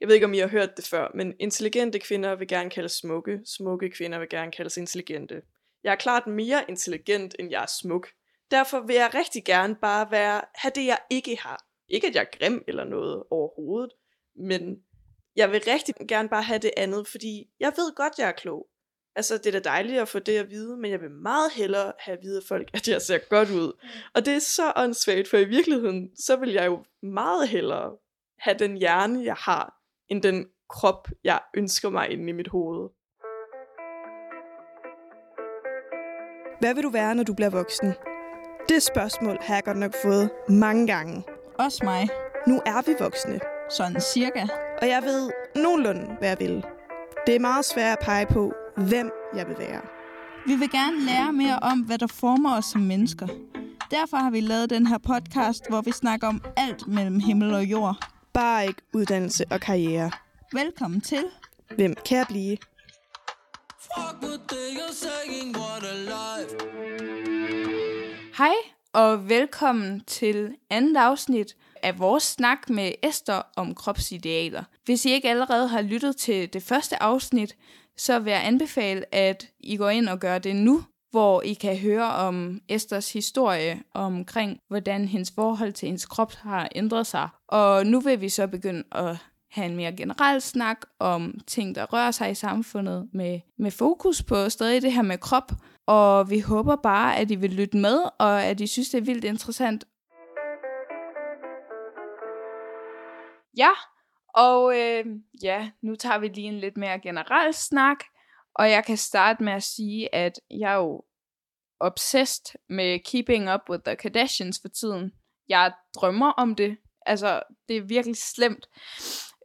jeg ved ikke, om I har hørt det før, men intelligente kvinder vil gerne kaldes smukke, smukke kvinder vil gerne kaldes intelligente. Jeg er klart mere intelligent, end jeg er smuk. Derfor vil jeg rigtig gerne bare være, have det, jeg ikke har. Ikke, at jeg er grim eller noget overhovedet, men jeg vil rigtig gerne bare have det andet, fordi jeg ved godt, jeg er klog. Altså, det er da dejligt at få det at vide, men jeg vil meget hellere have at vide folk, at jeg ser godt ud. Og det er så åndssvagt, for i virkeligheden, så vil jeg jo meget hellere have den hjerne, jeg har, end den krop, jeg ønsker mig inde i mit hoved. Hvad vil du være, når du bliver voksen? Det spørgsmål har jeg godt nok fået mange gange. Også mig. Nu er vi voksne, Sådan cirka. og jeg ved nogenlunde, hvad jeg vil. Det er meget svært at pege på, hvem jeg vil være. Vi vil gerne lære mere om, hvad der former os som mennesker. Derfor har vi lavet den her podcast, hvor vi snakker om alt mellem himmel og jord. Bare ikke uddannelse og karriere. Velkommen til. Hvem kan jeg blive? Fuck what they are saying, what a life. Hej og velkommen til andet afsnit af vores snak med Esther om kropsidealer. Hvis I ikke allerede har lyttet til det første afsnit, så vil jeg anbefale, at I går ind og gør det nu, hvor I kan høre om Esters historie omkring, hvordan hendes forhold til hendes krop har ændret sig. Og nu vil vi så begynde at have en mere generel snak om ting, der rører sig i samfundet med, med fokus på stadig det her med krop. Og vi håber bare, at I vil lytte med, og at I synes, det er vildt interessant. Ja, og øh, ja, nu tager vi lige en lidt mere generel snak. Og jeg kan starte med at sige, at jeg er jo obsessed med Keeping Up with the Kardashians for tiden. Jeg drømmer om det. Altså, det er virkelig slemt.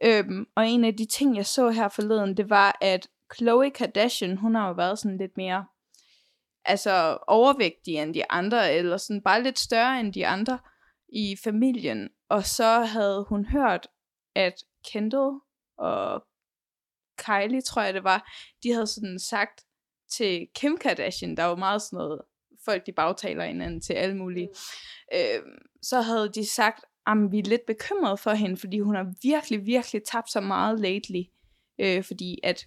Øhm, og en af de ting, jeg så her forleden, det var, at Khloe Kardashian, hun har jo været sådan lidt mere altså overvægtig end de andre, eller sådan bare lidt større end de andre i familien. Og så havde hun hørt, at Kendall og Kylie, tror jeg det var, de havde sådan sagt til Kim Kardashian, der var meget sådan noget, folk de bagtaler hinanden til alle mulige, øh, så havde de sagt, at vi er lidt bekymrede for hende, fordi hun har virkelig, virkelig tabt så meget lately, øh, fordi at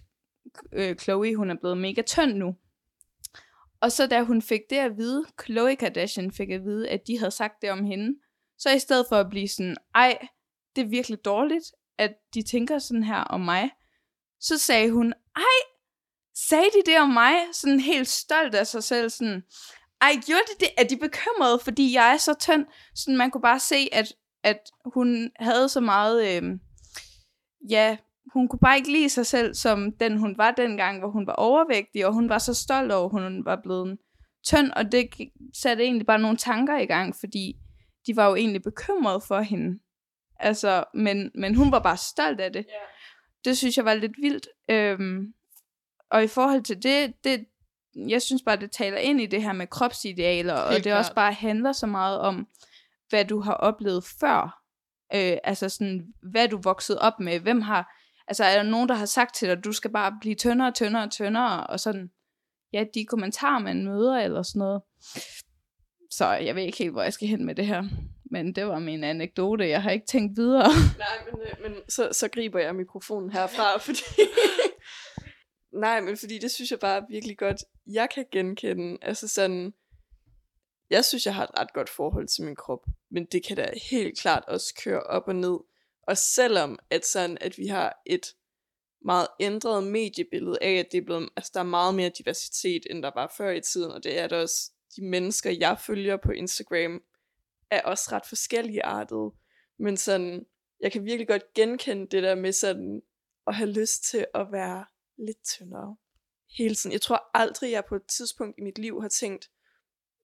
øh, Chloe, hun er blevet mega tynd nu. Og så da hun fik det at vide, Khloe Kardashian fik at vide, at de havde sagt det om hende, så i stedet for at blive sådan, ej, det er virkelig dårligt, at de tænker sådan her om mig, så sagde hun, ej, sagde de det om mig? Sådan helt stolt af sig selv, sådan, ej, gjorde de det? Er de bekymrede, fordi jeg er så tynd? Sådan, man kunne bare se, at, at hun havde så meget, øh, ja, hun kunne bare ikke lide sig selv som den, hun var dengang, hvor hun var overvægtig, og hun var så stolt over, at hun var blevet tynd, og det satte egentlig bare nogle tanker i gang, fordi de var jo egentlig bekymrede for hende. Altså, men, men hun var bare stolt af det. Yeah. Det synes jeg var lidt vildt. Øhm, og i forhold til det, det, jeg synes bare, det taler ind i det her med kropsidealer, og Helt det også klart. bare handler så meget om, hvad du har oplevet før. Øh, altså sådan, hvad du voksede op med. Hvem har, altså er der nogen, der har sagt til dig, at du skal bare blive tyndere, tyndere, tyndere, og sådan, ja, de kommentarer, man møder, eller sådan noget. Så jeg ved ikke helt, hvor jeg skal hen med det her. Men det var min anekdote. Jeg har ikke tænkt videre. Nej, men, øh, men så, så griber jeg mikrofonen herfra, fordi... Nej, men fordi det synes jeg bare virkelig godt, jeg kan genkende. Altså sådan, jeg synes, jeg har et ret godt forhold til min krop, men det kan da helt klart også køre op og ned. Og selvom at sådan, at vi har et meget ændret mediebillede af, at det er blevet, altså der er meget mere diversitet, end der var før i tiden, og det er der også, de mennesker, jeg følger på Instagram, er også ret forskellige artede. Men sådan, jeg kan virkelig godt genkende det der med sådan, at have lyst til at være lidt tyndere. Hele tiden. Jeg tror aldrig, jeg på et tidspunkt i mit liv har tænkt,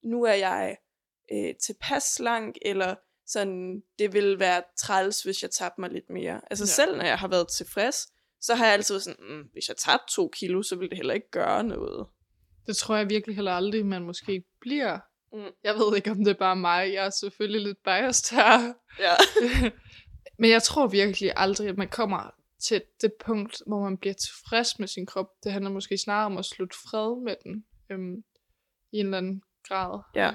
nu er jeg øh, tilpas slank, eller sådan, det ville være træls, hvis jeg tabte mig lidt mere. Altså ja. selv når jeg har været tilfreds, så har jeg altid været sådan, mm, hvis jeg tabte to kilo, så ville det heller ikke gøre noget. Det tror jeg virkelig heller aldrig, man måske bliver. Mm. Jeg ved ikke, om det er bare mig. Jeg er selvfølgelig lidt biased her. Ja. Men jeg tror virkelig aldrig, at man kommer til det punkt, hvor man bliver tilfreds med sin krop. Det handler måske snarere om at slutte fred med den øhm, i en eller anden grad. Ja.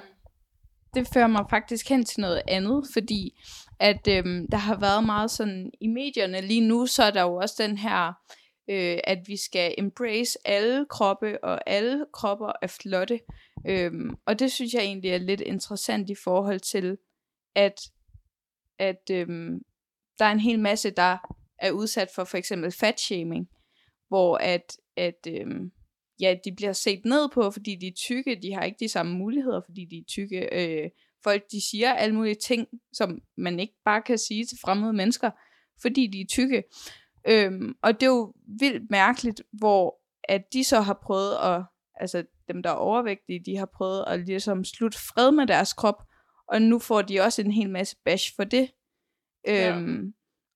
det fører mig faktisk hen til noget andet, fordi at øhm, der har været meget sådan i medierne lige nu, så er der jo også den her, øh, at vi skal embrace alle kroppe, og alle kropper er flotte. Øhm, og det synes jeg egentlig er lidt interessant i forhold til, at, at øhm, der er en hel masse, der er udsat for for eksempel fatshaming, hvor at, at øhm, ja, de bliver set ned på, fordi de er tykke, de har ikke de samme muligheder, fordi de er tykke. Øh, folk, de siger alle mulige ting, som man ikke bare kan sige til fremmede mennesker, fordi de er tykke. Øhm, og det er jo vildt mærkeligt, hvor at de så har prøvet at, altså dem der er overvægtige, de har prøvet at ligesom slutte fred med deres krop, og nu får de også en hel masse bash for det. Ja. Øhm,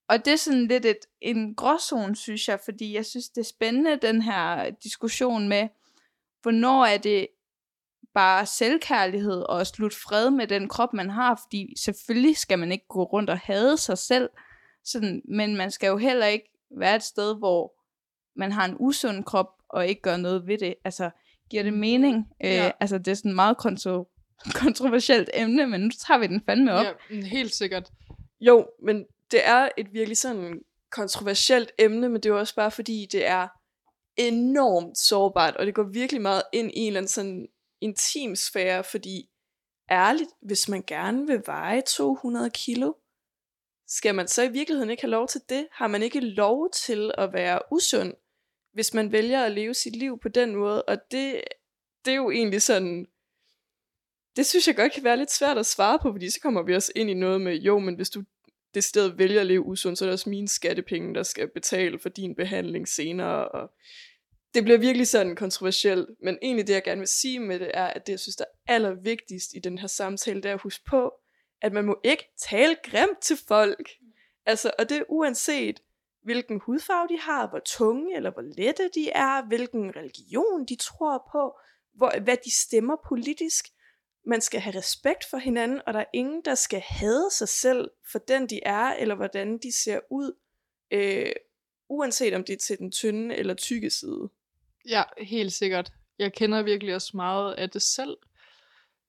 og det er sådan lidt et, en gråzone, synes jeg, fordi jeg synes, det er spændende, den her diskussion med, hvornår er det bare selvkærlighed og at slutte fred med den krop, man har, fordi selvfølgelig skal man ikke gå rundt og hade sig selv, sådan, men man skal jo heller ikke være et sted, hvor man har en usund krop og ikke gør noget ved det. Altså, giver det mening? Ja. Øh, altså, det er sådan et meget kontro- kontroversielt emne, men nu tager vi den fandme op. Ja, mm, helt sikkert. Jo, men det er et virkelig sådan kontroversielt emne, men det er jo også bare fordi, det er enormt sårbart, og det går virkelig meget ind i en eller anden sådan intim sfære, fordi ærligt, hvis man gerne vil veje 200 kilo, skal man så i virkeligheden ikke have lov til det? Har man ikke lov til at være usund, hvis man vælger at leve sit liv på den måde? Og det, det er jo egentlig sådan, det synes jeg godt kan være lidt svært at svare på, fordi så kommer vi også ind i noget med, jo, men hvis du det sted vælger at leve usundt, så er det også mine skattepenge, der skal betale for din behandling senere, og det bliver virkelig sådan kontroversielt, men egentlig det, jeg gerne vil sige med det, er, at det, jeg synes, der er allervigtigst i den her samtale, det er at huske på, at man må ikke tale grimt til folk. Altså, og det er uanset, hvilken hudfarve de har, hvor tunge eller hvor lette de er, hvilken religion de tror på, hvor, hvad de stemmer politisk. Man skal have respekt for hinanden, og der er ingen, der skal hade sig selv for den de er, eller hvordan de ser ud, øh, uanset om det er til den tynde eller tykke side. Ja, helt sikkert. Jeg kender virkelig også meget af det selv.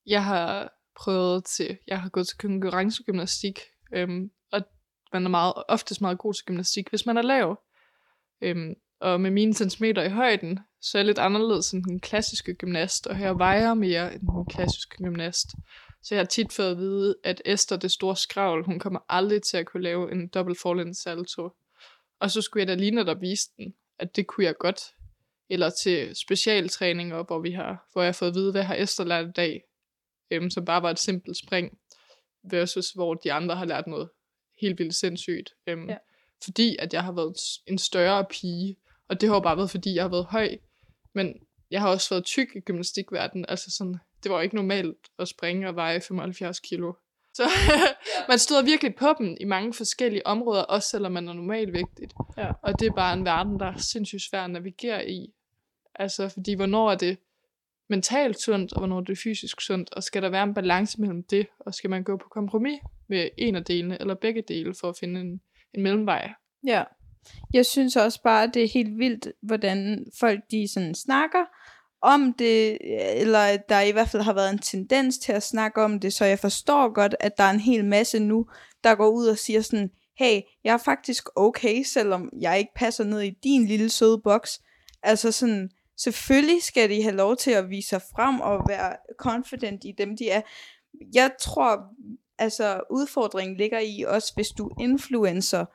Jeg har prøvet til, jeg har gået til konkurrencegymnastik, øhm, man er meget, oftest meget god til gymnastik, hvis man er lav. Øhm, og med mine centimeter i højden, så er jeg lidt anderledes end den klassiske gymnast, og her vejer mere end den klassiske gymnast. Så jeg har tit fået at vide, at Esther, det store skravl, hun kommer aldrig til at kunne lave en double fallen salto. Og så skulle jeg da lige netop vise den, at det kunne jeg godt. Eller til specialtræninger, hvor, vi har, hvor jeg har fået at vide, hvad har Esther lært i dag, øhm, som bare var et simpelt spring, versus hvor de andre har lært noget helt vildt sindssygt. Øhm, Ja. Fordi at jeg har været en større pige, og det har jo bare været, fordi jeg har været høj. Men jeg har også været tyk i gymnastikverdenen, altså sådan, det var jo ikke normalt at springe og veje 75 kilo. Så man støder virkelig på dem i mange forskellige områder, også selvom man er normalvægtigt. Ja. Og det er bare en verden, der er sindssygt svær at navigere i. Altså, fordi hvornår er det mentalt sundt, og hvornår er det fysisk sundt, og skal der være en balance mellem det, og skal man gå på kompromis med en af delene, eller begge dele, for at finde en, en mellemvej. Ja. Jeg synes også bare, det er helt vildt, hvordan folk de sådan snakker om det, eller der i hvert fald har været en tendens til at snakke om det, så jeg forstår godt, at der er en hel masse nu, der går ud og siger sådan, hey, jeg er faktisk okay, selvom jeg ikke passer ned i din lille søde boks. Altså sådan, selvfølgelig skal de have lov til at vise sig frem og være confident i dem, de er. Jeg tror, altså udfordringen ligger i også, hvis du er influencer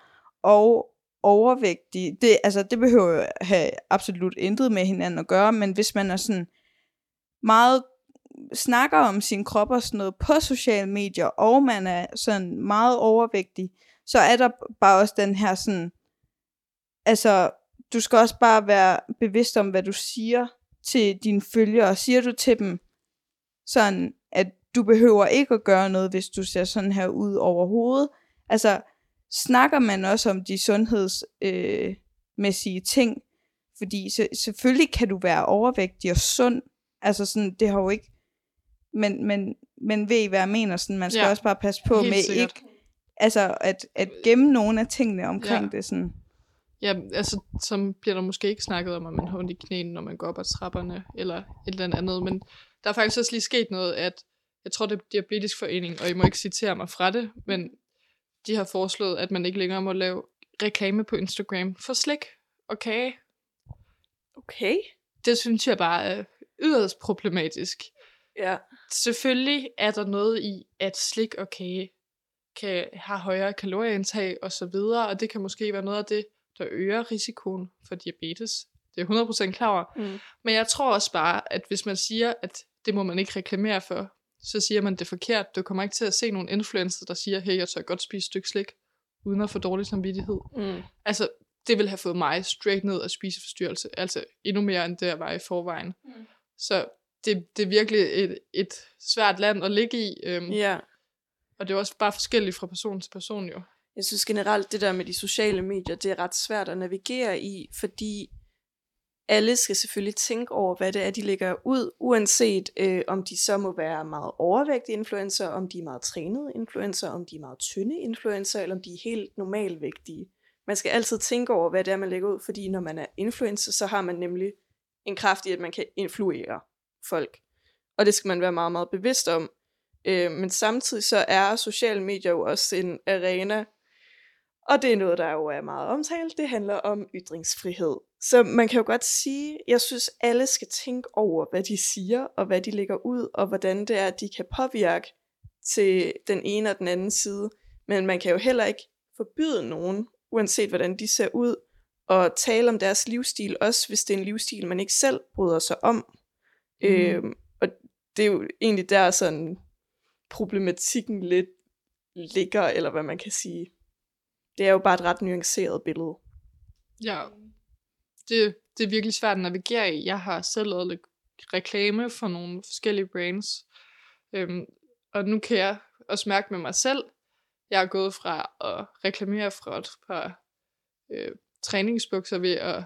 og overvægtig. Det, altså, det behøver jo have absolut intet med hinanden at gøre, men hvis man er sådan meget snakker om sin krop og sådan noget på sociale medier, og man er sådan meget overvægtig, så er der bare også den her sådan, altså, du skal også bare være bevidst om, hvad du siger til dine følgere. Siger du til dem sådan, at du behøver ikke at gøre noget, hvis du ser sådan her ud overhovedet. Altså, snakker man også om de sundhedsmæssige øh, ting, fordi så, selvfølgelig kan du være overvægtig og sund, altså sådan, det har jo ikke, men, men, men ved I, hvad jeg mener, sådan, man skal Ja, også bare passe på med sikkert. ikke, altså at, at gemme nogle af tingene omkring Ja. det, sådan. Ja, altså, så bliver der måske ikke snakket om, at man har ondt i knæene, når man går op ad trapperne, eller et eller andet. Men der er faktisk også lige sket noget, at jeg tror det er Diabetisk Forening, og I må ikke citere mig fra det, men de har foreslået, at man ikke længere må lave reklame på Instagram for slik og kage. Okay. Det synes jeg bare er yderst problematisk. Ja. Selvfølgelig er der noget i, at slik og kage kan have højere kalorieindtag og så videre, og det kan måske være noget af det, der øger risikoen for diabetes. Det er jeg 100% klar over. Mm. Men jeg tror også bare, at hvis man siger, at det må man ikke reklamere for, så siger man det forkert. Du kommer ikke til at se nogle influencer, der siger, hey, jeg tør godt spise et stykke slik, uden at få dårlig samvittighed. Mm. Altså, det vil have fået mig straight ned af spiseforstyrrelse. Altså, endnu mere end det, jeg var i forvejen. Mm. Så det, det er virkelig et, et svært land at ligge i. Øhm, Ja. Og det er også bare forskelligt fra person til person jo. Jeg synes generelt, det der med de sociale medier, det er ret svært at navigere i, fordi alle skal selvfølgelig tænke over, hvad det er, de lægger ud, uanset øh, om de så må være meget overvægtige influencer, om de er meget trænede influencer, om de er meget tynde influencer, eller om de er helt normalvægtige. Man skal altid tænke over, hvad det er, man lægger ud, fordi når man er influencer, så har man nemlig en kraft i, at man kan influere folk. Og det skal man være meget, meget bevidst om. Øh, men samtidig så er sociale medier jo også en arena, og det er noget, der jo er meget omtalt. Det handler om ytringsfrihed. Så man kan jo godt sige, jeg synes, alle skal tænke over, hvad de siger, og hvad de lægger ud, og hvordan det er, at de kan påvirke til den ene og den anden side. Men man kan jo heller ikke forbyde nogen, uanset hvordan de ser ud, og tale om deres livsstil, også hvis det er en livsstil, man ikke selv bryder sig om. Mm. Øhm, og det er jo egentlig der sådan problematikken lidt ligger, eller hvad man kan sige. Det er jo bare et ret nuanceret billede. Ja, det, det er virkelig svært at navigere i. Jeg har selv lavet lidt reklame for nogle forskellige brands. Øhm, og nu kan jeg også mærke med mig selv, jeg er gået fra at reklamere for et par øh, træningsbukser ved at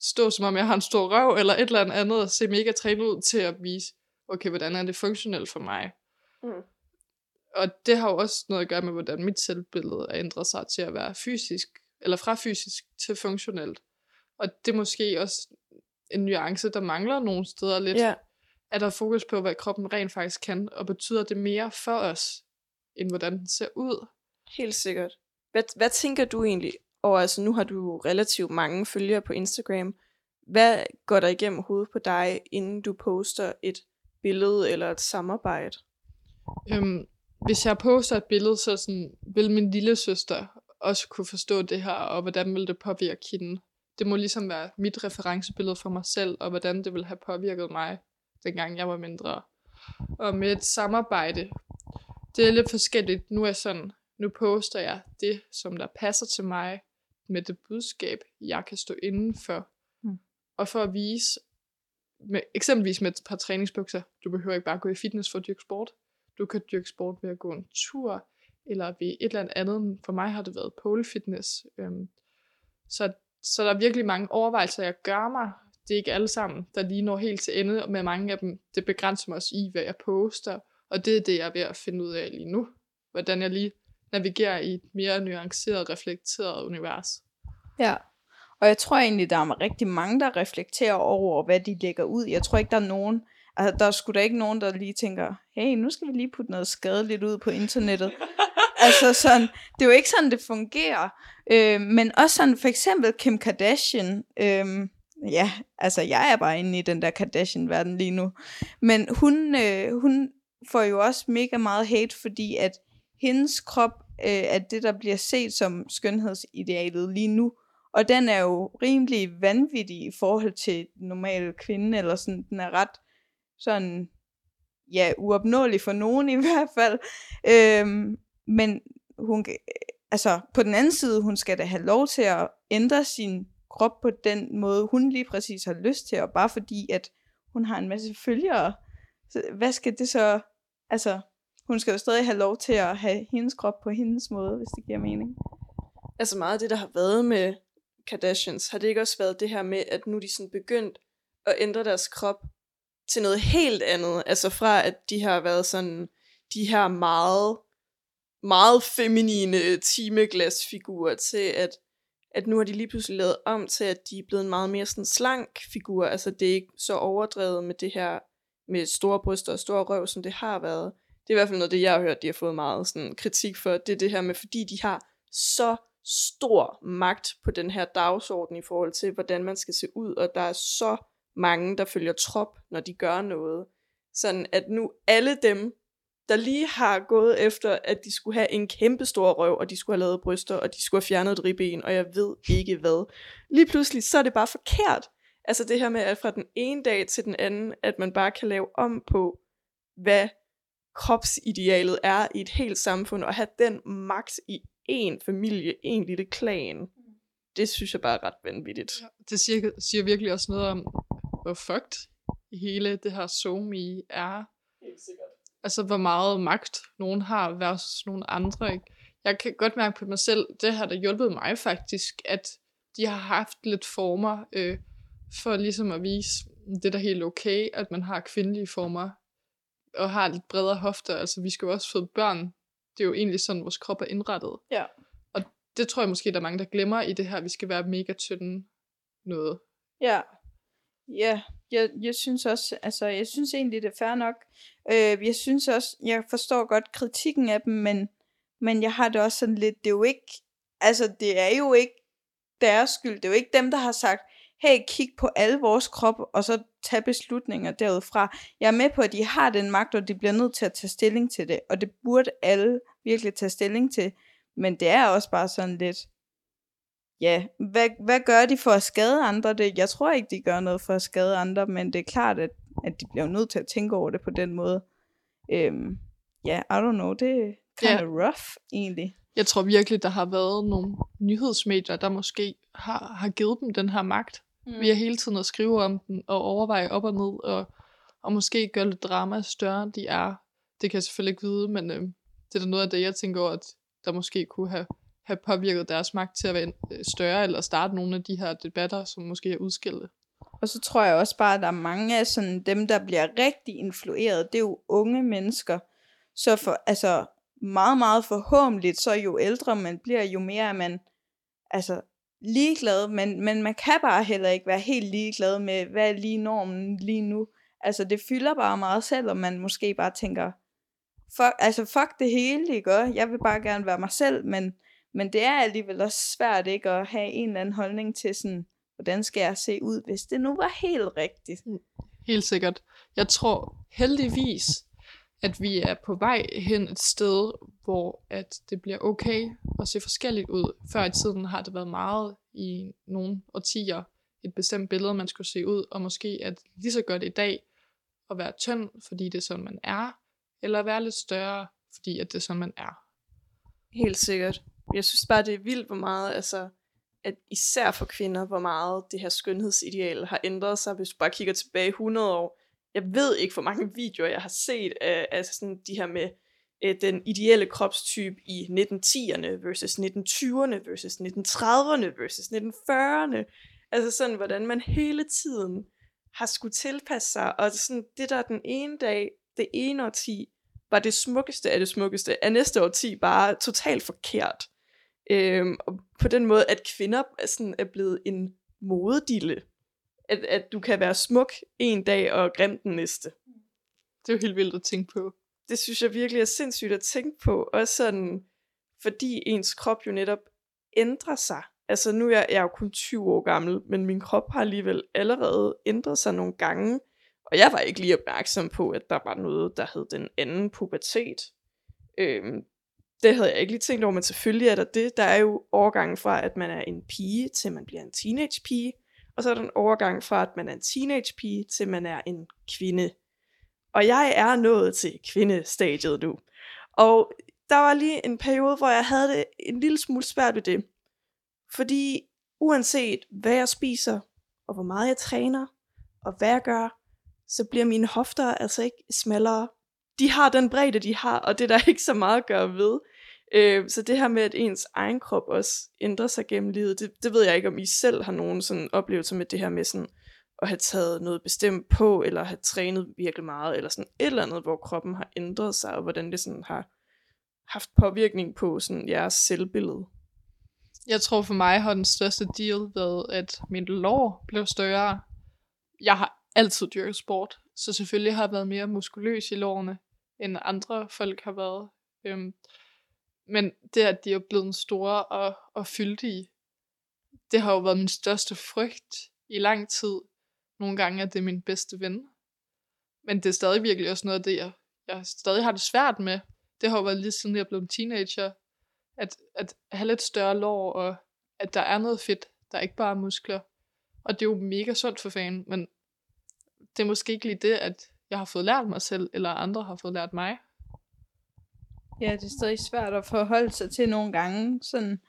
stå som om jeg har en stor røv, eller et eller andet, og se mega trænet ud til at vise, okay, hvordan er det funktionelt for mig. Mm. Og det har jo også noget at gøre med, hvordan mit selvbillede er ændret sig til at være fysisk, eller fra fysisk til funktionelt. Og det er måske også en nuance, der mangler nogle steder lidt. Ja. Er der fokus på, hvad kroppen rent faktisk kan, og betyder det mere for os, end hvordan den ser ud? Helt sikkert. Hvad, hvad tænker du egentlig? Og altså, nu har du relativt mange følgere på Instagram. Hvad går der igennem hovedet på dig, inden du poster et billede eller et samarbejde? Øhm, hvis jeg poster et billede, så sådan, vil min lille søster også kunne forstå det her, og hvordan vil det påvirke hende. Det må ligesom være mit referencebillede for mig selv, og hvordan det vil have påvirket mig, dengang jeg var mindre. Og med et samarbejde, det er lidt forskelligt. Nu er sådan, nu poster jeg det, som der passer til mig, med det budskab, jeg kan stå inden for. Mm. Og for at vise, med, eksempelvis med et par træningsbukser, du behøver ikke bare gå i fitness for at dyrke sport. Du kan dyrke sport ved at gå en tur, eller ved et eller andet. For mig har det været pole fitness. Øhm, så, så der er virkelig mange overvejelser, jeg gør mig. Det er ikke alle sammen, der lige når helt til ende, og med mange af dem, det begrænser mig også i, hvad jeg poster. Og det er det, jeg er ved at finde ud af lige nu. Hvordan jeg lige navigerer i et mere nuanceret, reflekteret univers. Ja. Og jeg tror egentlig, der er rigtig mange, der reflekterer over, hvad de lægger ud. Jeg tror ikke, der er nogen, altså der er sgu da ikke nogen, der lige tænker, hey, nu skal vi lige putte noget skadeligt ud på internettet altså sådan, det er jo ikke sådan, det fungerer. Øh, men også sådan, for eksempel Kim Kardashian, øh, ja, altså jeg er bare inde i den der Kardashian-verden lige nu. Men hun, øh, hun får jo også mega meget hate, fordi at hendes krop øh, er det, der bliver set som skønhedsidealet lige nu. Og den er jo rimelig vanvittig i forhold til den normale kvinde, eller sådan, den er ret sådan, ja, uopnåelig for nogen i hvert fald. Øhm, men hun, øh, altså på den anden side, hun skal da have lov til at ændre sin krop på den måde, hun lige præcis har lyst til, og bare fordi, at hun har en masse følgere. Så hvad skal det så, altså, hun skal jo stadig have lov til at have hendes krop på hendes måde, hvis det giver mening. Altså meget af det, der har været med Kardashians, har det ikke også været det her med, at nu er de sådan begyndt at ændre deres krop til noget helt andet. Altså fra, at de har været sådan, de her meget, meget feminine øh, timeglasfigur til, at, at nu har de lige pludselig lavet om til, at de er blevet en meget mere sådan slank figur. Altså det er ikke så overdrevet med det her med store bryster og store røv, som det har været. Det er i hvert fald noget, det jeg har hørt, de har fået meget sådan, kritik for. Det er det her med, fordi de har så stor magt på den her dagsorden i forhold til, hvordan man skal se ud, og der er så mange, der følger trop, når de gør noget. Sådan at nu alle dem, der lige har gået efter, at de skulle have en kæmpe stor røv, og de skulle have lavet bryster, og de skulle have fjernet et ribben, og jeg ved ikke hvad. Lige pludselig, så er det bare forkert. Altså det her med, at fra den ene dag til den anden, at man bare kan lave om på, hvad kropsidealet er i et helt samfund, og have den magt i en familie, en lille klan. Det synes jeg bare er ret vanvittigt. Ja, det siger, siger virkelig også noget om, hvor fucked hele det her SoMe er. Helt sikkert. Altså, hvor meget magt nogen har versus nogen andre. Ikke? Jeg kan godt mærke på mig selv, det har der hjulpet mig faktisk, at de har haft lidt former øh, for ligesom at vise, det er da helt okay, at man har kvindelige former og har lidt bredere hofter. Altså, vi skal jo også føde børn. Det er jo egentlig sådan, vores krop er indrettet. Ja. Og det tror jeg måske, der er mange, der glemmer i det her, vi skal være mega tynde noget. Ja. Ja, jeg, jeg synes også, altså jeg synes egentlig, det er fair nok. Øh, jeg synes også, jeg forstår godt kritikken af dem, men, men jeg har det også sådan lidt, det er jo ikke, altså det er jo ikke deres skyld, det er jo ikke dem, der har sagt, hey, kig på alle vores krop, og så tage beslutninger derudfra. Jeg er med på, at de har den magt, og de bliver nødt til at tage stilling til det, og det burde alle virkelig tage stilling til, men det er også bare sådan lidt, ja, hvad, hvad gør de for at skade andre? Det, jeg tror ikke, de gør noget for at skade andre, men det er klart, at, at de bliver nødt til at tænke over det på den måde. Øhm, ja, I don't know, det er kind of Ja. rough, egentlig. Jeg tror virkelig, der har været nogle nyhedsmedier, der måske har, har givet dem den her magt. Mm. Vi har hele tiden at skrive om den, og overveje op og ned, og, og måske gøre lidt drama større, end de er. Det kan jeg selvfølgelig ikke vide, men øh, det er da noget af det, jeg tænker over, at der måske kunne have, have påvirket deres magt til at være øh, større, eller starte nogle af de her debatter, som måske er udskilte. Og så tror jeg også bare, at der er mange af sådan dem, der bliver rigtig influeret. Det er jo unge mennesker. Så for, altså, meget, meget forhåbentligt, så jo ældre man bliver, jo mere er man altså, ligeglad. Men, men man kan bare heller ikke være helt ligeglad med, hvad er lige normen lige nu. Altså, det fylder bare meget, selvom man måske bare tænker, fuck, altså, fuck det hele, ikke? Jeg vil bare gerne være mig selv, men, men det er alligevel også svært, ikke? At have en eller anden holdning til sådan, hvordan skal jeg se ud, hvis det nu var helt rigtigt. Helt sikkert. Jeg tror heldigvis, at vi er på vej hen et sted, hvor at det bliver okay at se forskelligt ud. Før i tiden har det været meget i nogle årtier et bestemt billede, man skulle se ud, og måske er det lige så godt i dag at være tynd, fordi det er sådan, man er, eller at være lidt større, fordi at det er sådan, man er. Helt sikkert. Jeg synes bare, det er vildt, hvor meget, altså, at især for kvinder, hvor meget det her skønhedsideal har ændret sig, hvis du bare kigger tilbage 100 år. Jeg ved ikke, hvor mange videoer, jeg har set af, af sådan de her med øh, den ideelle kropstype i 1910'erne versus 1920'erne versus 1930'erne versus 1940'erne. Altså sådan, hvordan man hele tiden har skulle tilpasse sig, og sådan, det der den ene dag, det ene årti, var det smukkeste af det smukkeste, er næste årti bare totalt forkert. Øhm, og på den måde, at kvinder er, sådan, er blevet en modedille. At, at du kan være smuk en dag og grim den næste. Det er jo helt vildt at tænke på. Det synes jeg virkelig er sindssygt at tænke på. Også sådan, fordi ens krop jo netop ændrer sig. Altså nu er jeg, jeg er jo kun 20 år gammel, men min krop har alligevel allerede ændret sig nogle gange. Og jeg var ikke lige opmærksom på, at der var noget, der hed den anden pubertet. Øhm, det havde jeg ikke lige tænkt over, men selvfølgelig er der det. Der er jo overgangen fra, at man er en pige, til man bliver en teenage pige. Og så er der en overgang fra, at man er en teenage pige, til man er en kvinde. Og jeg er nået til kvindestadiet nu. Og der var lige en periode, hvor jeg havde det en lille smule svært ved det. Fordi uanset hvad jeg spiser, og hvor meget jeg træner, og hvad jeg gør, så bliver mine hofter altså ikke smallere. De har den bredde, de har, og det er der ikke så meget at gøre ved. Øh, så det her med, at ens egen krop også ændrer sig gennem livet, det, det ved jeg ikke, om I selv har nogen sådan oplevelse med det her med sådan, at have taget noget bestemt på, eller have trænet virkelig meget, eller sådan et eller andet, hvor kroppen har ændret sig, og hvordan det sådan har haft påvirkning på sådan jeres selvbillede. Jeg tror for mig har den største deal været, at min lår blev større. Jeg har altid dyrket sport. så selvfølgelig har jeg været mere muskuløs i lårene, end andre folk har været. Øhm, men det, at de er blevet store og, og fyldige, det har jo været min største frygt i lang tid. Nogle gange er det min bedste ven. Men det er stadig virkelig også noget af det, jeg, jeg stadig har det svært med. Det har jo været lige siden jeg blev en teenager. At, at have lidt større lår, og at der er noget fedt, der er ikke bare er muskler. Og det er jo mega sundt for fanden, men det er måske ikke lige det, at jeg har fået lært mig selv, eller andre har fået lært mig. Ja, det er stadig svært at forholde sig til nogle gange. Sådan,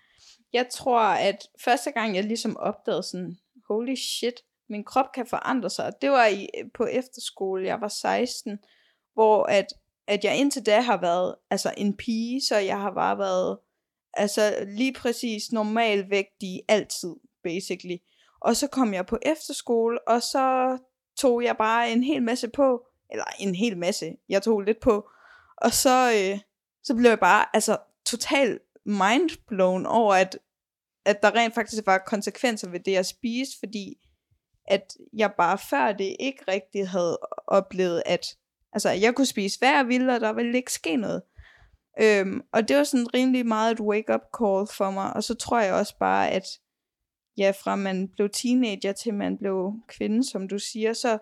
jeg tror, at første gang jeg ligesom opdagede sådan, holy shit, min krop kan forandre sig. Det var i, på efterskole, jeg var 16, hvor at, at jeg indtil da har været altså en pige, så jeg har bare været altså lige præcis normalvægtig altid, basically. Og så kom jeg på efterskole, og så tog jeg bare en hel masse på, eller en hel masse, jeg tog lidt på, og så, øh, så blev jeg bare altså totalt mindblown over, at, at der rent faktisk var konsekvenser ved det, jeg spiste, fordi at jeg bare før det ikke rigtig havde oplevet, at altså, jeg kunne spise hvad jeg ville, og der ville ikke ske noget. Øhm, og det var sådan rimelig meget et wake-up call for mig, og så tror jeg også bare, at ja, fra man blev teenager til man blev kvinde, som du siger, så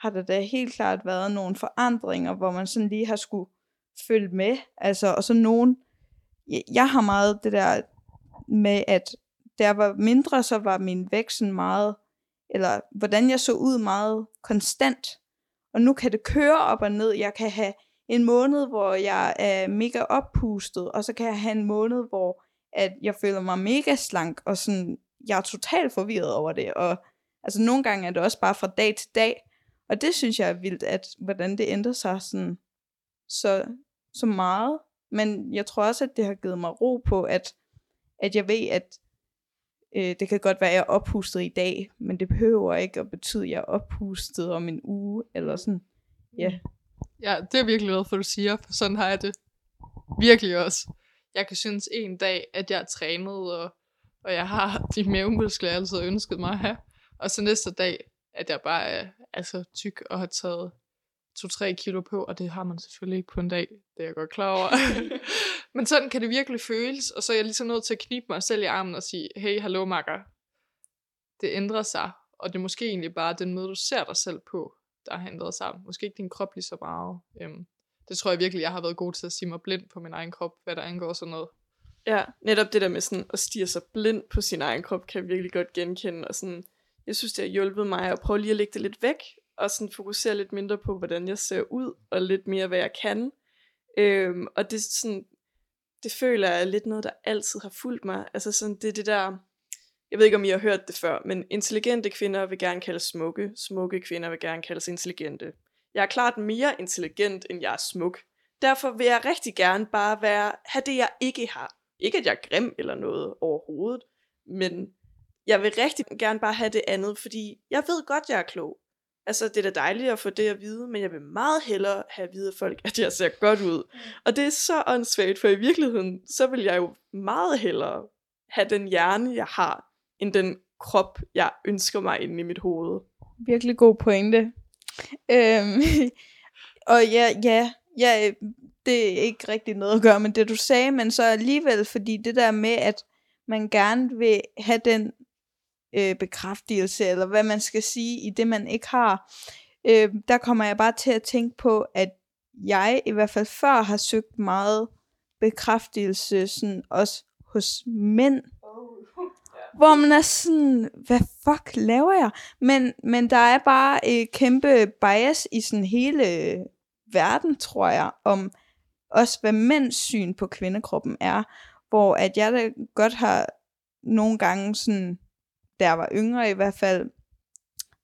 har der da helt klart været nogle forandringer, hvor man sådan lige har skulle følge med. Altså, og så nogen, jeg har meget det der med, at der var mindre, så var min vægt sådan meget, eller hvordan jeg så ud meget konstant. Og nu kan det køre op og ned. Jeg kan have en måned, hvor jeg er mega oppustet, og så kan jeg have en måned, hvor at jeg føler mig mega slank, og sådan, jeg er totalt forvirret over det. Og altså nogle gange er det også bare fra dag til dag. Og det synes jeg er vildt, at hvordan det ændrer sig sådan, så, så meget. Men jeg tror også, at det har givet mig ro på, at, at jeg ved, at øh, det kan godt være, at jeg er ophustet i dag, men det behøver ikke at betyde, at jeg er ophustet om en uge, eller sådan. Ja. Ja, det er virkelig noget, for, du siger, for sådan har jeg det virkelig også. Jeg kan synes en dag, at jeg er trænet, og, og jeg har de mavemuskler, jeg altid har ønsket mig at have. Og så næste dag, at jeg bare er altså, tyk og har taget 2-3 kilo på, og det har man selvfølgelig ikke på en dag, det er jeg godt klar over. Men sådan kan det virkelig føles, og så er jeg ligesom nødt til at knibe mig selv i armen og sige, hey, hallo makker, det ændrer sig, og det er måske egentlig bare den måde, du ser dig selv på, der har ændret sig. Måske ikke din krop lige så meget. Øhm, det tror jeg virkelig, jeg har været god til at sige mig blind på min egen krop, hvad der angår sådan noget. Ja, netop det der med sådan at stige sig blind på sin egen krop, kan jeg virkelig godt genkende. Og sådan, jeg synes, det har hjulpet mig at prøve lige at lægge det lidt væk, og sådan fokusere lidt mindre på, hvordan jeg ser ud, og lidt mere, hvad jeg kan. Øhm, og det, sådan, det føler jeg er lidt noget, der altid har fulgt mig. Altså sådan, det er det der, jeg ved ikke, om I har hørt det før, men intelligente kvinder vil gerne kaldes smukke, smukke kvinder vil gerne kaldes intelligente. Jeg er klart mere intelligent, end jeg er smuk. Derfor vil jeg rigtig gerne bare være, have det, jeg ikke har. Ikke, at jeg er grim eller noget overhovedet, men jeg vil rigtig gerne bare have det andet, fordi jeg ved godt, jeg er klog. Altså, det er da dejligt at få det at vide, men jeg vil meget hellere have at vide af folk, at jeg ser godt ud. Og det er så åndssvagt, for i virkeligheden, så vil jeg jo meget hellere have den hjerne, jeg har, end den krop, jeg ønsker mig inde i mit hoved. Virkelig god pointe. Øhm, og ja, ja, ja, det er ikke rigtig noget at gøre med det, du sagde, men så alligevel, fordi det der med, at man gerne vil have den øh, bekræftelse, eller hvad man skal sige, i det man ikke har, øh, der kommer jeg bare til at tænke på, at jeg i hvert fald før har søgt meget bekræftelse, sådan også hos mænd. Hvor man er sådan, hvad fuck laver jeg? Men, men der er bare et kæmpe bias i sådan hele verden, tror jeg, om også hvad mænds syn på kvindekroppen er. Hvor at jeg da godt har nogle gange sådan da jeg var yngre i hvert fald,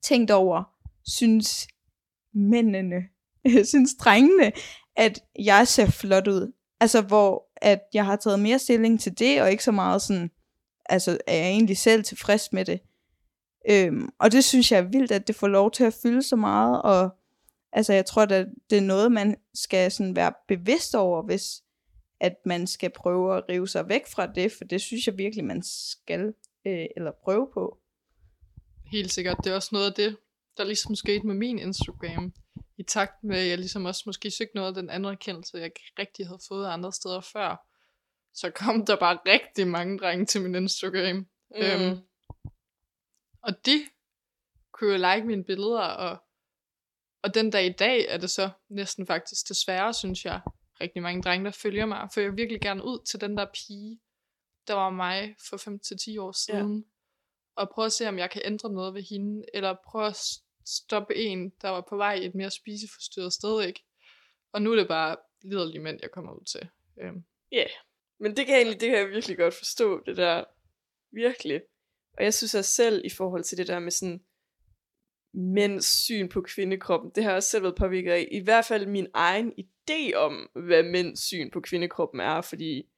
tænkt over, synes mændene, synes drengene, at jeg ser flot ud. Altså hvor at jeg har taget mere stilling til det, og ikke så meget sådan, altså er jeg egentlig selv tilfreds med det. Øhm, og det synes jeg er vildt, at det får lov til at fylde så meget, og altså jeg tror, at det er noget, man skal sådan være bevidst over, hvis at man skal prøve at rive sig væk fra det, for det synes jeg virkelig, man skal øh, eller prøve på. Helt sikkert. Det er også noget af det, der ligesom skete med min Instagram. i takt med, at jeg ligesom også måske søgte noget af den anerkendelse, jeg ikke rigtig havde fået andre steder før, så kom der bare rigtig mange drenge til min Instagram. Mm. Øhm, og de kunne jo like mine billeder, og, og den dag i dag er det så næsten faktisk desværre, synes jeg, rigtig mange drenge, der følger mig, for jeg vil virkelig gerne ud til den der pige, der var mig for 5-10 år siden, ja. og prøve at se, om jeg kan ændre noget ved hende, eller prøve at stoppe en, der var på vej et mere spiseforstyrret sted, ikke? Og nu er det bare liderlige mænd, jeg kommer ud til. Øhm. Ja, yeah. men det kan, jeg egentlig, det kan jeg virkelig godt forstå, det der virkelig. Og jeg synes også selv, i forhold til det der med sådan mænds syn på kvindekroppen, det har jeg også selv været påvirket af. I hvert fald min egen idé om, hvad mænds syn på kvindekroppen er, fordi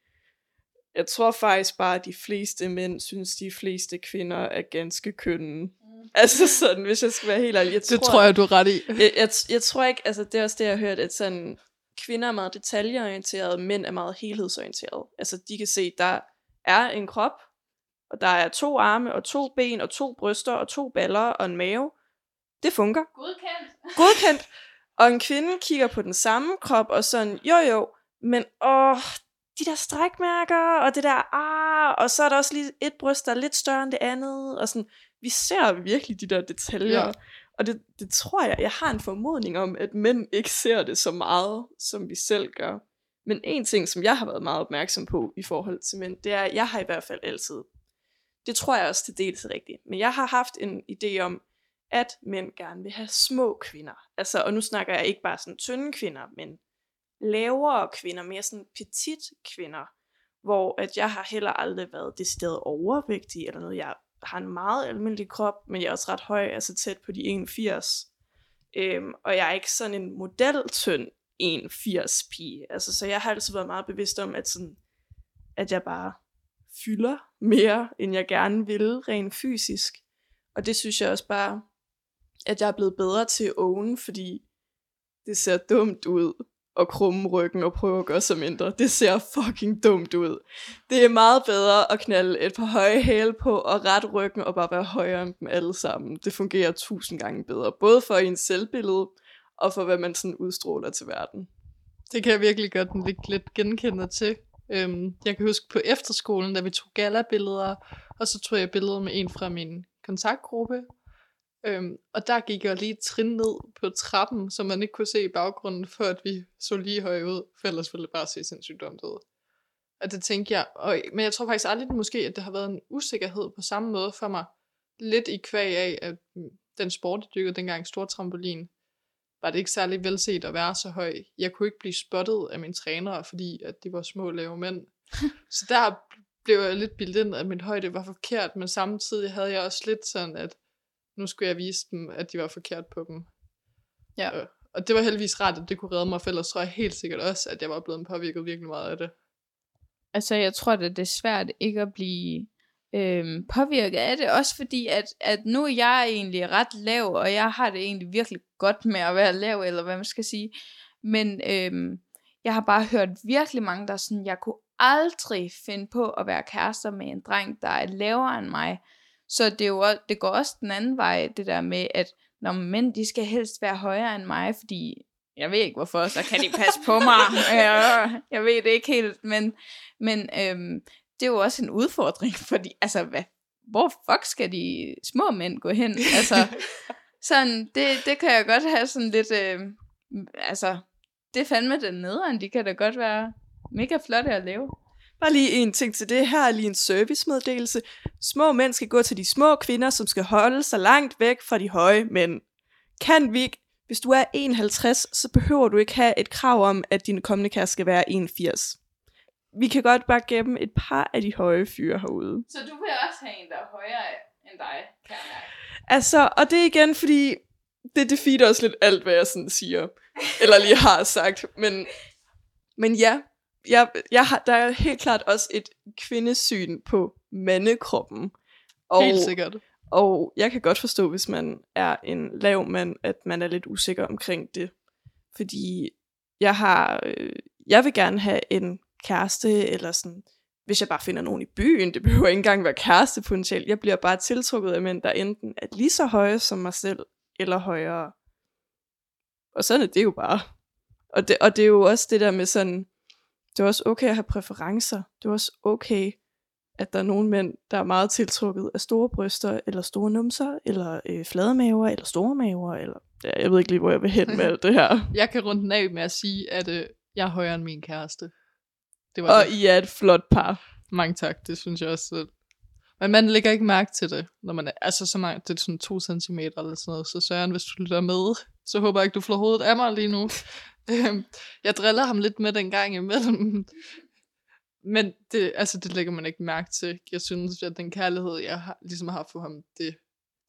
jeg tror faktisk bare, at de fleste mænd synes, de fleste kvinder er ganske kønne. Mm. Altså sådan, hvis jeg skal være helt ærlig. Jeg det tror, tror jeg, du er ret i. Jeg, jeg, jeg tror ikke, altså det er også det, jeg har hørt, at sådan, kvinder er meget detaljeorienterede, mænd er meget helhedsorienterede. Altså de kan se, der er en krop, og der er to arme, og to ben, og to bryster, og to baller, og en mave. Det fungerer. Godkendt. Godkendt. Og en kvinde kigger på den samme krop, og sådan, jo jo, men åh, de der strækmærker, og det der ah, og så er der også lige et bryst, der er lidt større end det andet, og sådan, vi ser virkelig de der detaljer, ja. og det, det tror jeg, jeg har en formodning om, at mænd ikke ser det så meget, som vi selv gør. Men en ting, som jeg har været meget opmærksom på i forhold til mænd, det er, at jeg har i hvert fald altid, det tror jeg også til dels rigtigt, men jeg har haft en idé om, at mænd gerne vil have små kvinder. Altså, og nu snakker jeg ikke bare sådan tynde kvinder, men lavere kvinder, mere sådan petit kvinder, hvor at jeg har heller aldrig været decideret overvægtig eller noget. Jeg har en meget almindelig krop, men jeg er også ret høj, altså tæt på de 81. Øhm, og jeg er ikke sådan en modeltynd 81 pige. Altså, så jeg har altid været meget bevidst om, at, sådan, at jeg bare fylder mere, end jeg gerne vil, rent fysisk. Og det synes jeg også bare, at jeg er blevet bedre til at own, fordi det ser dumt ud og krumme ryggen og prøve at gøre sig mindre. Det ser fucking dumt ud. Det er meget bedre at knalde et par høje hæle på og ret ryggen og bare være højere end dem alle sammen. Det fungerer tusind gange bedre. Både for ens selvbillede og for hvad man sådan udstråler til verden. Det kan jeg virkelig godt lidt, lidt genkende til. Øhm, jeg kan huske på efterskolen, da vi tog gala-billeder, og så tog jeg billeder med en fra min kontaktgruppe, Øhm, og der gik jeg lige trin ned på trappen, så man ikke kunne se i baggrunden, for at vi så lige høje ud, for ellers ville det bare se sindssygt dumt ud. Og det tænkte jeg, og, men jeg tror faktisk aldrig måske, at det har været en usikkerhed på samme måde for mig. Lidt i kvæg af, at den sport, jeg dykkede dengang, stor trampolin, var det ikke særlig velset at være så høj. Jeg kunne ikke blive spottet af mine trænere, fordi at de var små lave mænd. så der blev jeg lidt bildet ind, at min højde var forkert, men samtidig havde jeg også lidt sådan, at nu skulle jeg vise dem, at de var forkert på dem. Ja. Og, og det var heldigvis rart, at det kunne redde mig, for ellers tror jeg helt sikkert også, at jeg var blevet påvirket virkelig meget af det. Altså, jeg tror, at det er svært ikke at blive øhm, påvirket af det, også fordi, at, at nu er jeg egentlig ret lav, og jeg har det egentlig virkelig godt med at være lav, eller hvad man skal sige. Men øhm, jeg har bare hørt virkelig mange, der sådan, jeg kunne aldrig finde på at være kærester med en dreng, der er lavere end mig. Så det, er jo, det går også den anden vej, det der med, at når mænd, de skal helst være højere end mig, fordi jeg ved ikke hvorfor, så kan de passe på mig. jeg, jeg ved det ikke helt, men, men øhm, det er jo også en udfordring, fordi altså, hvad, hvor fuck skal de små mænd gå hen? Altså, sådan, det, det kan jeg godt have sådan lidt, øh, altså, det er fandme den nederen, de kan da godt være mega flotte at lave. Bare lige en ting til det. Her er lige en servicemeddelelse. Små mænd skal gå til de små kvinder, som skal holde sig langt væk fra de høje mænd. Kan vi ikke? Hvis du er 51, så behøver du ikke have et krav om, at din kommende kæreste skal være 81. Vi kan godt bare gemme et par af de høje fyre herude. Så du vil også have en, der er højere end dig, kan jeg Altså, og det er igen, fordi det defeater også lidt alt, hvad jeg sådan siger. Eller lige har sagt. Men, men ja, jeg, jeg har, der er helt klart også et kvindesyn på mandekroppen. Og, helt sikkert. Og jeg kan godt forstå, hvis man er en lav mand, at man er lidt usikker omkring det. Fordi jeg har, øh, jeg vil gerne have en kæreste, eller sådan, hvis jeg bare finder nogen i byen, det behøver ikke engang være kæreste potentielt. Jeg bliver bare tiltrukket af mænd, der enten er lige så høje som mig selv, eller højere. Og sådan er det jo bare. Og det, og det er jo også det der med sådan, det er også okay at have præferencer. Det er også okay, at der er nogle mænd, der er meget tiltrukket af store bryster, eller store numser, eller øh, flade maver, eller store maver, eller ja, jeg ved ikke lige, hvor jeg vil hen med alt det her. Jeg kan runde den af med at sige, at øh, jeg er højere end min kæreste. Det var Og det. I er et flot par. Mange tak, det synes jeg også. selv. Men man lægger ikke mærke til det, når man er, altså så mange, det er sådan to centimeter eller sådan noget. Så Søren, hvis du lytter med, så håber jeg ikke, du flår hovedet af mig lige nu. Øhm, jeg driller ham lidt med den gang imellem. Men det, altså, det lægger man ikke mærke til. Jeg synes, at den kærlighed, jeg har, ligesom har for ham, det,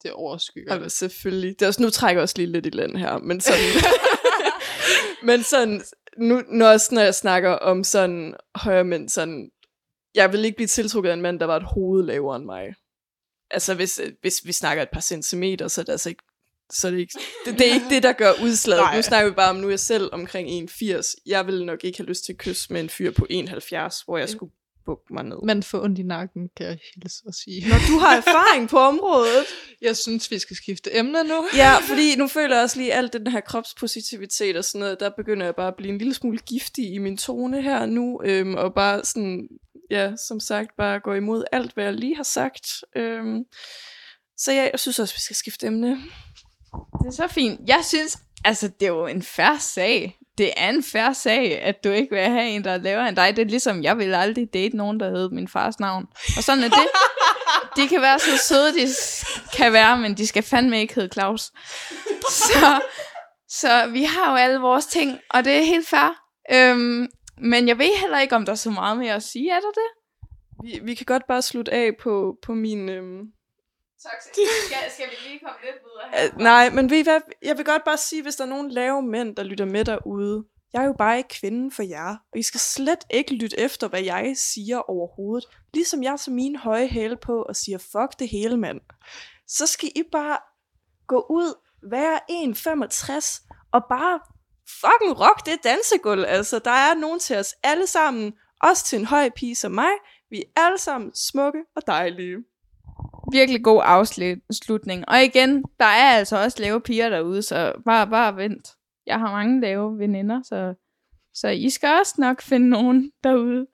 det overskygger Og det. selvfølgelig. Det er også, nu trækker jeg også lige lidt i land her, men sådan... men sådan, nu, når, også når jeg snakker om sådan højere mænd, sådan... Jeg vil ikke blive tiltrukket af en mand, der var et hoved lavere end mig. Altså, hvis, hvis vi snakker et par centimeter, så er det altså ikke... Så er det, ikke, det, det er ikke det, der gør udslaget. Nej. Nu snakker vi bare om, nu er jeg selv omkring 1,80. Jeg ville nok ikke have lyst til at kysse med en fyr på 1,70, hvor jeg skulle bukke mig ned. Man får ondt i nakken, kan jeg hilse at sige. Når du har erfaring på området, Jeg synes, vi skal skifte emne nu. Ja, fordi nu føler jeg også lige alt den her kropspositivitet og sådan noget, der begynder jeg bare at blive en lille smule giftig i min tone her nu, øhm, og bare sådan, ja, som sagt, bare gå imod alt, hvad jeg lige har sagt. Øhm, så ja, jeg synes også, vi skal skifte emne. Det er så fint. Jeg synes, altså det er jo en færre sag. Det er en færre sag, at du ikke vil have en, der er lavere end dig. Det er ligesom, jeg vil aldrig date nogen, der hedder min fars navn. Og sådan er det. De kan være så søde, de kan være, men de skal fandme ikke hedde Claus. Så, så vi har jo alle vores ting, og det er helt fair. Øhm, men jeg ved heller ikke, om der er så meget mere at sige. Er der det? Vi, vi kan godt bare slutte af på, på min... Øhm, Skal, skal vi lige komme lidt videre øh, nej, men ved I hvad? Jeg vil godt bare sige, hvis der er nogen lave mænd, der lytter med derude, jeg er jo bare ikke kvinden for jer, og I skal slet ikke lytte efter, hvad jeg siger overhovedet. Ligesom jeg tager mine høje hæle på og siger, fuck det hele, mand. Så skal I bare gå ud, være 1,65 og bare fucking rock det dansegulv. Altså, der er nogen til os alle sammen, også til en høj pige som mig. Vi er alle sammen smukke og dejlige. Virkelig god afslutning. Og igen, der er altså også lave piger derude, så bare, bare vent. Jeg har mange lave veninder, så, så I skal også nok finde nogen derude.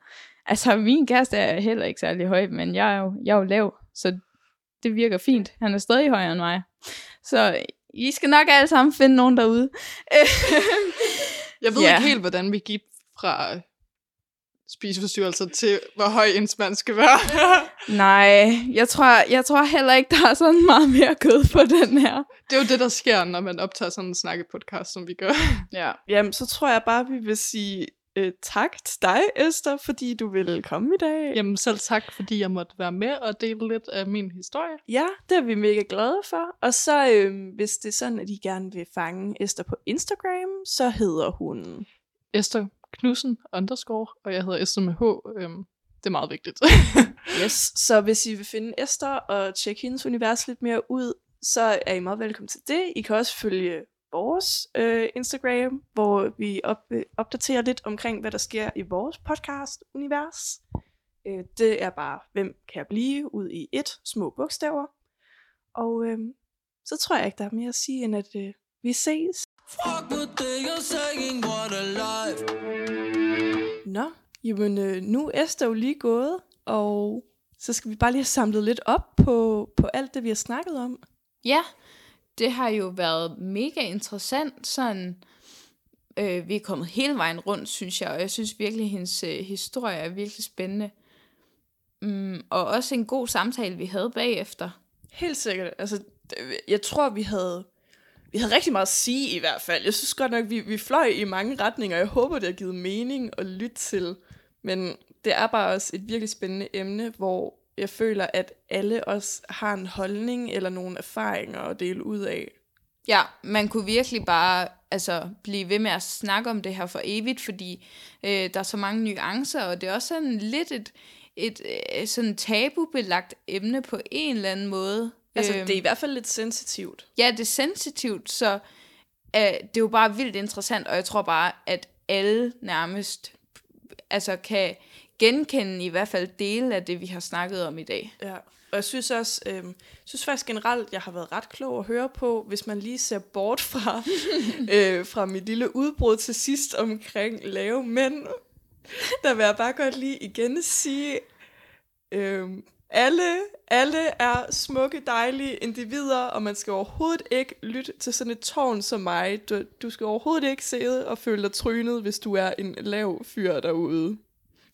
Altså, min kæreste er heller ikke særlig høj, men jeg er jo, jeg er jo lav, så det virker fint. Han er stadig højere end mig. Så I skal nok alle sammen finde nogen derude. Jeg ved Ja. ikke helt, hvordan vi gik fra spiseforstyrrelser til, hvor høj ens mand skal være. Nej, jeg tror, jeg tror heller ikke, der er sådan meget mere kød på den her. det er jo det, der sker, når man optager sådan en snakkepodcast, som vi gør. Ja. Jamen, så tror jeg bare, vi vil sige øh, tak til dig, Esther, fordi du ville komme i dag. Jamen selv tak, fordi jeg måtte være med og dele lidt af min historie. Ja, det er vi mega glade for. Og så, øh, hvis det er sådan, at I gerne vil fange Esther på Instagram, så hedder hun... Esther Knudsen underscore, og jeg hedder Esther med H. Øhm, det er meget vigtigt. Yes, så hvis I vil finde Esther og tjekke hendes univers lidt mere ud, så er I meget velkommen til det. I kan også følge vores øh, Instagram, hvor vi op, øh, opdaterer lidt omkring, hvad der sker i vores podcast-univers. Øh, det er bare, hvem kan jeg blive, ud i et små bogstaver. Og øh, så tror jeg ikke, der er mere at sige, end at øh, vi ses. Fuck what they are saying, what a life. Nå, jamen øh, nu er Esther jo lige gået, og så skal vi bare lige have samlet lidt op på, på alt det, vi har snakket om. Ja, det har jo været mega interessant. Sådan, øh, vi er kommet hele vejen rundt, synes jeg, og jeg synes virkelig, at hendes øh, historie er virkelig spændende. Mm, og også en god samtale, vi havde bagefter. Helt sikkert. Altså, det- jeg tror, vi havde, vi havde rigtig meget at sige i hvert fald. Jeg synes godt nok, vi, vi fløj i mange retninger. Jeg håber, det har givet mening at lytte til. Men det er bare også et virkelig spændende emne, hvor jeg føler, at alle os har en holdning eller nogle erfaringer at dele ud af. Ja, man kunne virkelig bare altså, blive ved med at snakke om det her for evigt, fordi øh, der er så mange nuancer, og det er også sådan lidt et, et øh, sådan tabubelagt emne på en eller anden måde. Altså, Øhm, det er i hvert fald lidt sensitivt. Ja, det er sensitivt, så øh, det er jo bare vildt interessant, og jeg tror bare, at alle nærmest altså kan genkende i hvert fald dele af det, vi har snakket om i dag. Ja. Og jeg synes også, øh, synes faktisk generelt, jeg har været ret klog at høre på, hvis man lige ser bort fra, øh, fra mit lille udbrud til sidst omkring lave mænd. Der vil jeg bare godt lige igen sige, øh, alle, alle er smukke, dejlige individer, og man skal overhovedet ikke lytte til sådan et tårn som mig. Du, du skal overhovedet ikke sidde og føle dig trynet, hvis du er en lav fyr derude.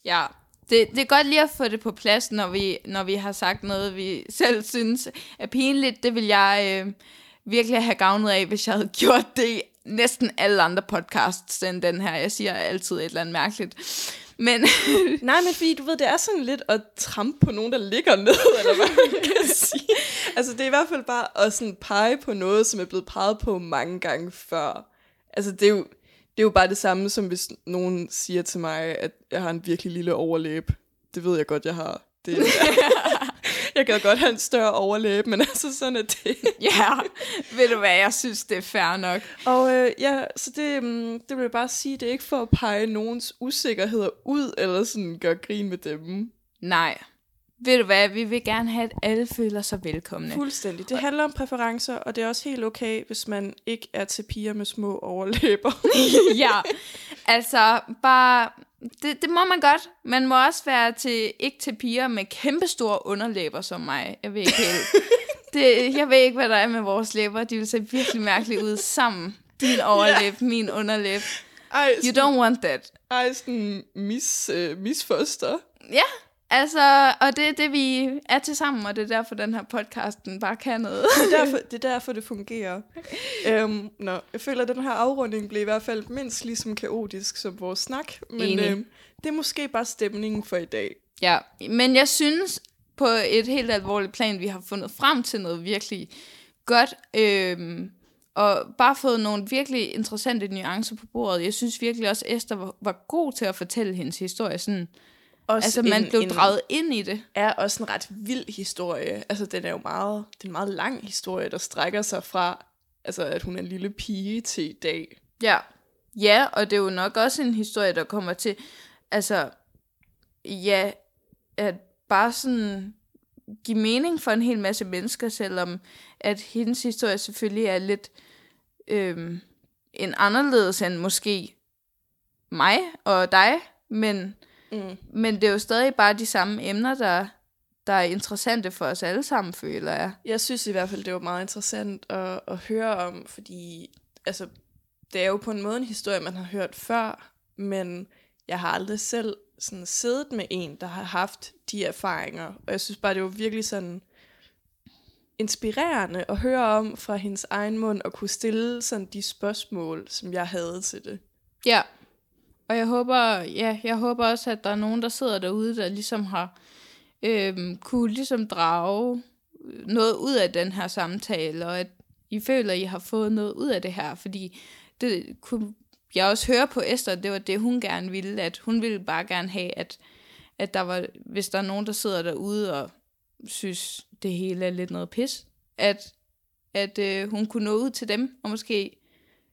Ja, det, det er godt lige at få det på plads, når vi, når vi har sagt noget, vi selv synes er pinligt. Det vil jeg øh, virkelig have gavnet af, hvis jeg havde gjort det i næsten alle andre podcasts end den her. Jeg siger altid et eller andet mærkeligt. Men Nej, men fordi du ved, det er sådan lidt at trampe på nogen, der ligger ned, eller hvad man kan sige. Altså, det er i hvert fald bare at sådan pege på noget, som er blevet peget på mange gange før. Altså, det er jo, det er jo bare det samme, som hvis nogen siger til mig, at jeg har en virkelig lille overlæb. Det ved jeg godt, jeg har. Det, jeg kan godt have en større overlæb, men altså sådan er det. ja, ved du hvad, jeg synes, det er fair nok. Og øh, ja, så det, um, det vil jeg bare sige, det er ikke for at pege nogens usikkerheder ud, eller sådan gøre grin med dem. Nej. Ved du hvad, vi vil gerne have, at alle føler sig velkomne. Fuldstændig. Det handler om præferencer, og det er også helt okay, hvis man ikke er til piger med små overlæber. ja, altså bare, det, det må man godt. Man må også være til, ikke til piger med kæmpestore underlæber som mig. Jeg ved ikke helt. Det, jeg ved ikke, hvad der er med vores læber. De vil se virkelig mærkeligt ud sammen. Din overlæb, ja. min underlæb. Ej, You don't want that. Ej, sådan mis, øh, misfoster. Ja, altså, og det er det, vi er til sammen, og det er derfor, den her podcasten bare kan noget. Det er derfor, det, er derfor, det fungerer. øhm, nå, jeg føler, at den her afrunding blev i hvert fald mindst lige så kaotisk som vores snak. Men Enig. øhm, det er måske bare stemningen for i dag. Ja, men jeg synes på et helt alvorligt plan, vi har fundet frem til noget virkelig godt, øhm, og bare fået nogle virkelig interessante nuancer på bordet. Jeg synes virkelig også, at Esther var, var god til at fortælle hendes historie. Sådan, Også altså, man blev draget ind i det. er også en ret vild historie. Altså, den er jo meget, det er en meget lang historie, der strækker sig fra, altså, at hun er en lille pige til i dag. Ja. Ja, og det er jo nok også en historie, der kommer til, altså, ja, at bare sådan give mening for en hel masse mennesker, selvom at hendes historie selvfølgelig er lidt øhm, en anderledes end måske mig og dig, men, Mm. men det er jo stadig bare de samme emner, der, der er interessante for os alle sammen, føler jeg. Jeg synes i hvert fald, det var meget interessant at, at høre om, fordi altså, det er jo på en måde en historie, man har hørt før, men jeg har aldrig selv sådan siddet med en, der har haft de erfaringer. Og jeg synes bare, det var virkelig sådan inspirerende at høre om fra hendes egen mund, og kunne stille sådan de spørgsmål, som jeg havde til det. Ja, og jeg håber, ja, jeg håber også, at der er nogen, der sidder derude, der ligesom har øh, kunne ligesom drage øh, noget ud af den her samtale, og at I føler, at I har fået noget ud af det her, fordi det kunne jeg også høre på Esther, det var det, hun gerne ville, at hun ville bare gerne have, at, at der var, hvis der er nogen, der sidder derude og synes, det hele er lidt noget pis, at, at øh, hun kunne nå ud til dem, og måske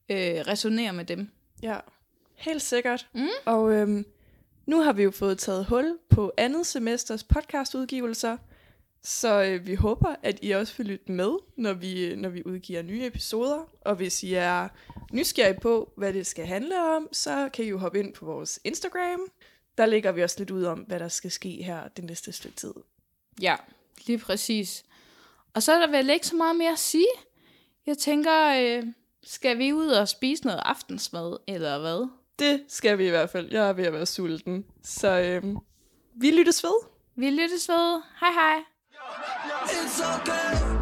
øh, resonere med dem. Ja, helt sikkert. Mm. Og øhm, nu har vi jo fået taget hul på andet semesters podcastudgivelser, så øh, vi håber, at I også vil lytte med, når vi, når vi udgiver nye episoder. Og hvis I er nysgerrige på, hvad det skal handle om, så kan I jo hoppe ind på vores Instagram. Der lægger vi også lidt ud om, hvad der skal ske her det næste stykke tid. Ja, lige præcis. Og så er der vel ikke så meget mere at sige. Jeg tænker, øh, skal vi ud og spise noget aftensmad, eller hvad? Det skal vi i hvert fald. Jeg er ved at være sulten. Så øhm, vi lyttes ved. Vi lyttes ved. Hej hej. It's okay.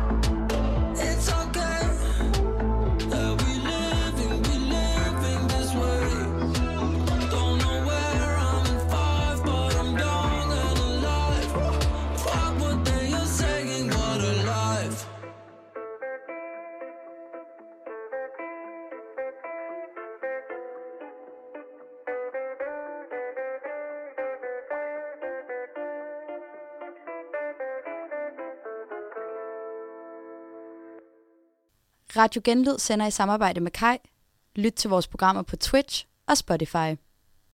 Radio Genlyd sender i samarbejde med Kai. Lyt til vores programmer på Twitch og Spotify.